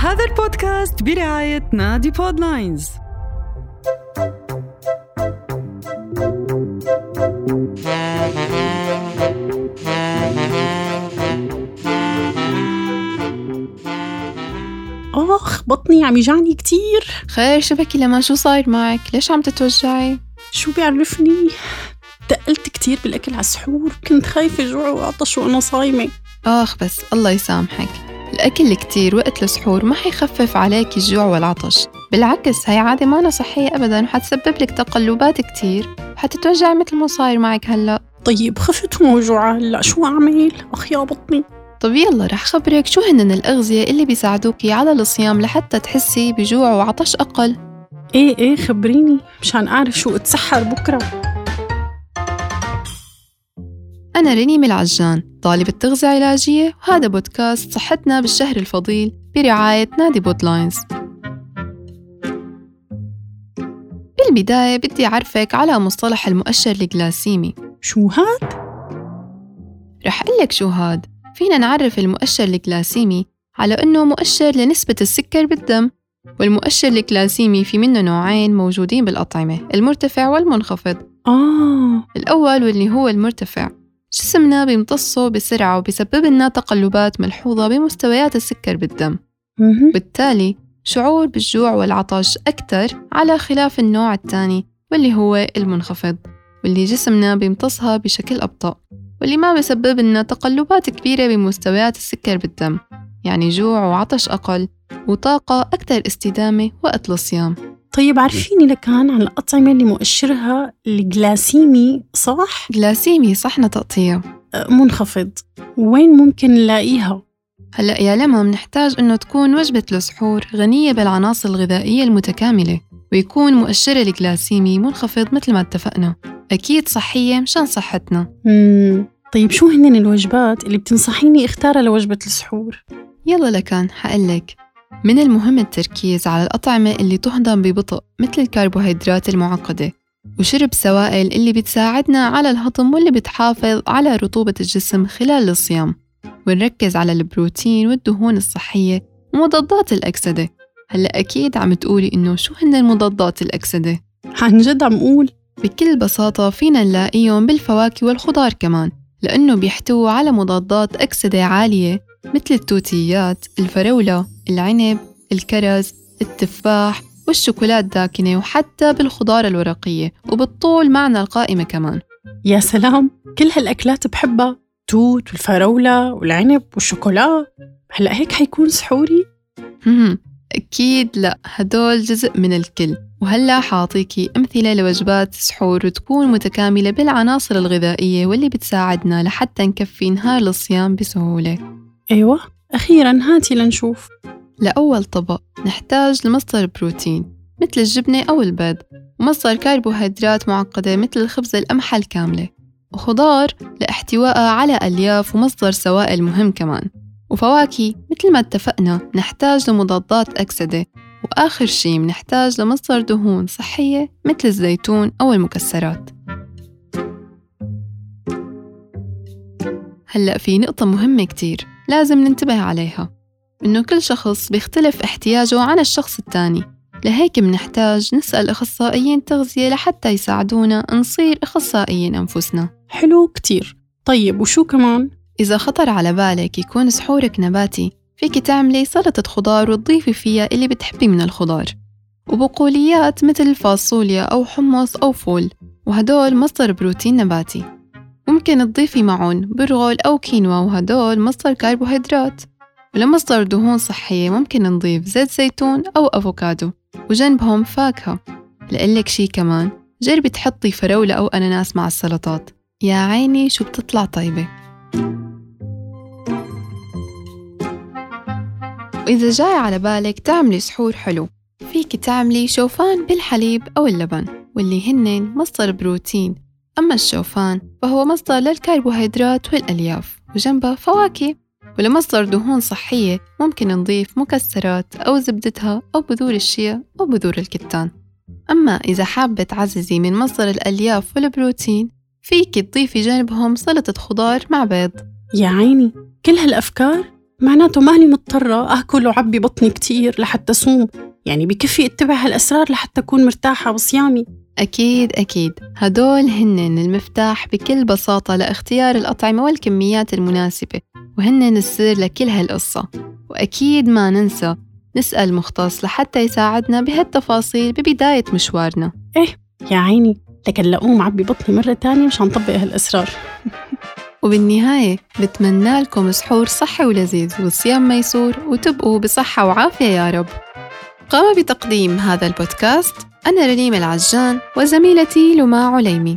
هذا البودكاست برعاية نادي بودلاينز آخ بطني عم يجعني كتير. خير شبكي لما شو صاير معك؟ ليش عم تتوجعي؟ شو بيعرفني؟ تقلت كتير بالأكل على السحور كنت خايفة جوع وعطش وأنا صايمة. آخ بس الله يسامحك. الأكل كتير وقت السحور ما حيخفف عليك الجوع والعطش. بالعكس هاي عادة ما صحية أبدا وحتسبب لك تقلبات كتير. وحتتوجعي مثل ما صاير معك هلأ. طيب خفت موجوعة هلأ شو أعمل؟ أخ يا بطني. طب يلا رح خبرك شو هن الأغذية اللي بيساعدوكي على الصيام لحتى تحسي بجوع وعطش أقل. إيه إيه خبريني مشان أعرف شو أتسحر بكرة. أنا رينيم العجان طالبة تغذية علاجية وهذا بودكاست صحتنا بالشهر الفضيل برعاية نادي بودلاينز. بالبداية بدي أعرفك على مصطلح المؤشر الجلاسيمي. شو هاد؟ رح أقلك شو هاد. فينا نعرف المؤشر الجلاسيمي على أنه مؤشر لنسبة السكر بالدم والمؤشر الجلاسيمي في منه نوعين موجودين بالأطعمة المرتفع والمنخفض. آه. الأول واللي هو المرتفع. جسمنا بيمتصه بسرعة وبيسبب لنا تقلبات ملحوظة بمستويات السكر بالدم. بالتالي شعور بالجوع والعطش أكثر على خلاف النوع الثاني واللي هو المنخفض واللي جسمنا بيمتصها بشكل أبطأ واللي ما بيسبب لنا تقلبات كبيرة بمستويات السكر بالدم يعني جوع وعطش أقل وطاقة أكثر استدامة وقت الصيام طيب عرفيني لكان عن الأطعمة اللي مؤشرها الجلاسيمي صح؟ جلاسيمي صحنا تقطيع أه، منخفض وين ممكن نلاقيها؟ هلأ يا لما منحتاج إنه تكون وجبة السحور غنية بالعناصر الغذائية المتكاملة ويكون مؤشر الجلاسيمي منخفض مثل ما اتفقنا أكيد صحية مشان صحتنا مم. طيب شو هن الوجبات اللي بتنصحيني أختارها لوجبة السحور؟ يلا لكان حقلك من المهم التركيز على الأطعمة اللي تهضم ببطء مثل الكربوهيدرات المعقدة وشرب سوائل اللي بتساعدنا على الهضم واللي بتحافظ على رطوبة الجسم خلال الصيام. ونركز على البروتين والدهون الصحية ومضادات الأكسدة. هلأ أكيد عم تقولي إنه شو هن المضادات الأكسدة؟ عن جد عم أقول بكل بساطة فينا نلاقيهم بالفواكه والخضار كمان لأنه بيحتووا على مضادات أكسدة عالية مثل التوتيات، الفراولة، العنب، الكرز، التفاح والشوكولات الداكنة وحتى بالخضار الورقية وبالطول معنا القائمة كمان. يا سلام كل هالأكلات بحبها؟ توت والفراولة والعنب والشوكولا هلأ هيك حيكون سحوري؟ أكيد لأ هدول جزء من الكل. وهلأ حاعطيكي أمثلة لوجبات سحور تكون متكاملة بالعناصر الغذائية واللي بتساعدنا لحتى نكفي نهار الصيام بسهولة. أيوة أخيرا هاتي لنشوف. لأول طبق نحتاج لمصدر بروتين مثل الجبنة أو البيض ومصدر كربوهيدرات معقدة مثل الخبز القمحة الكاملة وخضار لاحتوائها على ألياف ومصدر سوائل مهم كمان. وفواكه مثل ما اتفقنا نحتاج لمضادات أكسدة وآخر شي منحتاج لمصدر دهون صحية مثل الزيتون أو المكسرات. هلأ في نقطة مهمة كتير لازم ننتبه عليها. إنه كل شخص بيختلف احتياجه عن الشخص التاني. لهيك منحتاج نسأل أخصائيين تغذية لحتى يساعدونا نصير أخصائيين أنفسنا. حلو كتير. طيب وشو كمان؟ إذا خطر على بالك يكون سحورك نباتي فيك تعملي سلطة خضار وتضيفي فيها اللي بتحبي من الخضار. وبقوليات مثل الفاصوليا أو حمص أو فول وهدول مصدر بروتين نباتي. ممكن تضيفي معهم برغل أو كينوا وهدول مصدر كربوهيدرات. ولمصدر دهون صحية ممكن نضيف زيت زيتون أو أفوكادو وجنبهم فاكهة. لقلك شي كمان جربي تحطي فراولة أو أناناس مع السلطات. يا عيني شو بتطلع طيبة. وإذا جاي على بالك تعملي سحور حلو. فيك تعملي شوفان بالحليب أو اللبن واللي هن مصدر بروتين. أما الشوفان فهو مصدر للكربوهيدرات والألياف وجنبه فواكه. ولمصدر دهون صحية ممكن نضيف مكسرات أو زبدتها أو بذور الشيا أو بذور الكتان. أما إذا حابة تعززي من مصدر الألياف والبروتين فيك تضيفي جانبهم سلطة خضار مع بيض. يا عيني كل هالأفكار؟ معناته ماني مضطرة آكل وعبي بطني كتير لحتى صوم يعني بكفي اتبع هالأسرار لحتى أكون مرتاحة بصيامي أكيد أكيد. هدول هن المفتاح بكل بساطة لإختيار الأطعمة والكميات المناسبة. وهن السر لكل هالقصة. وأكيد ما ننسى نسأل مختص لحتى يساعدنا بهالتفاصيل ببداية مشوارنا. إيه يا عيني لكن لأقوم عبي بطني مرة تانية مشان نطبق هالأسرار وبالنهاية بتمنى لكم سحور صحي ولذيذ وصيام ميسور وتبقوا بصحة وعافية يا رب. قام بتقديم هذا البودكاست أنا رنيم العجان وزميلتي لما عليمي.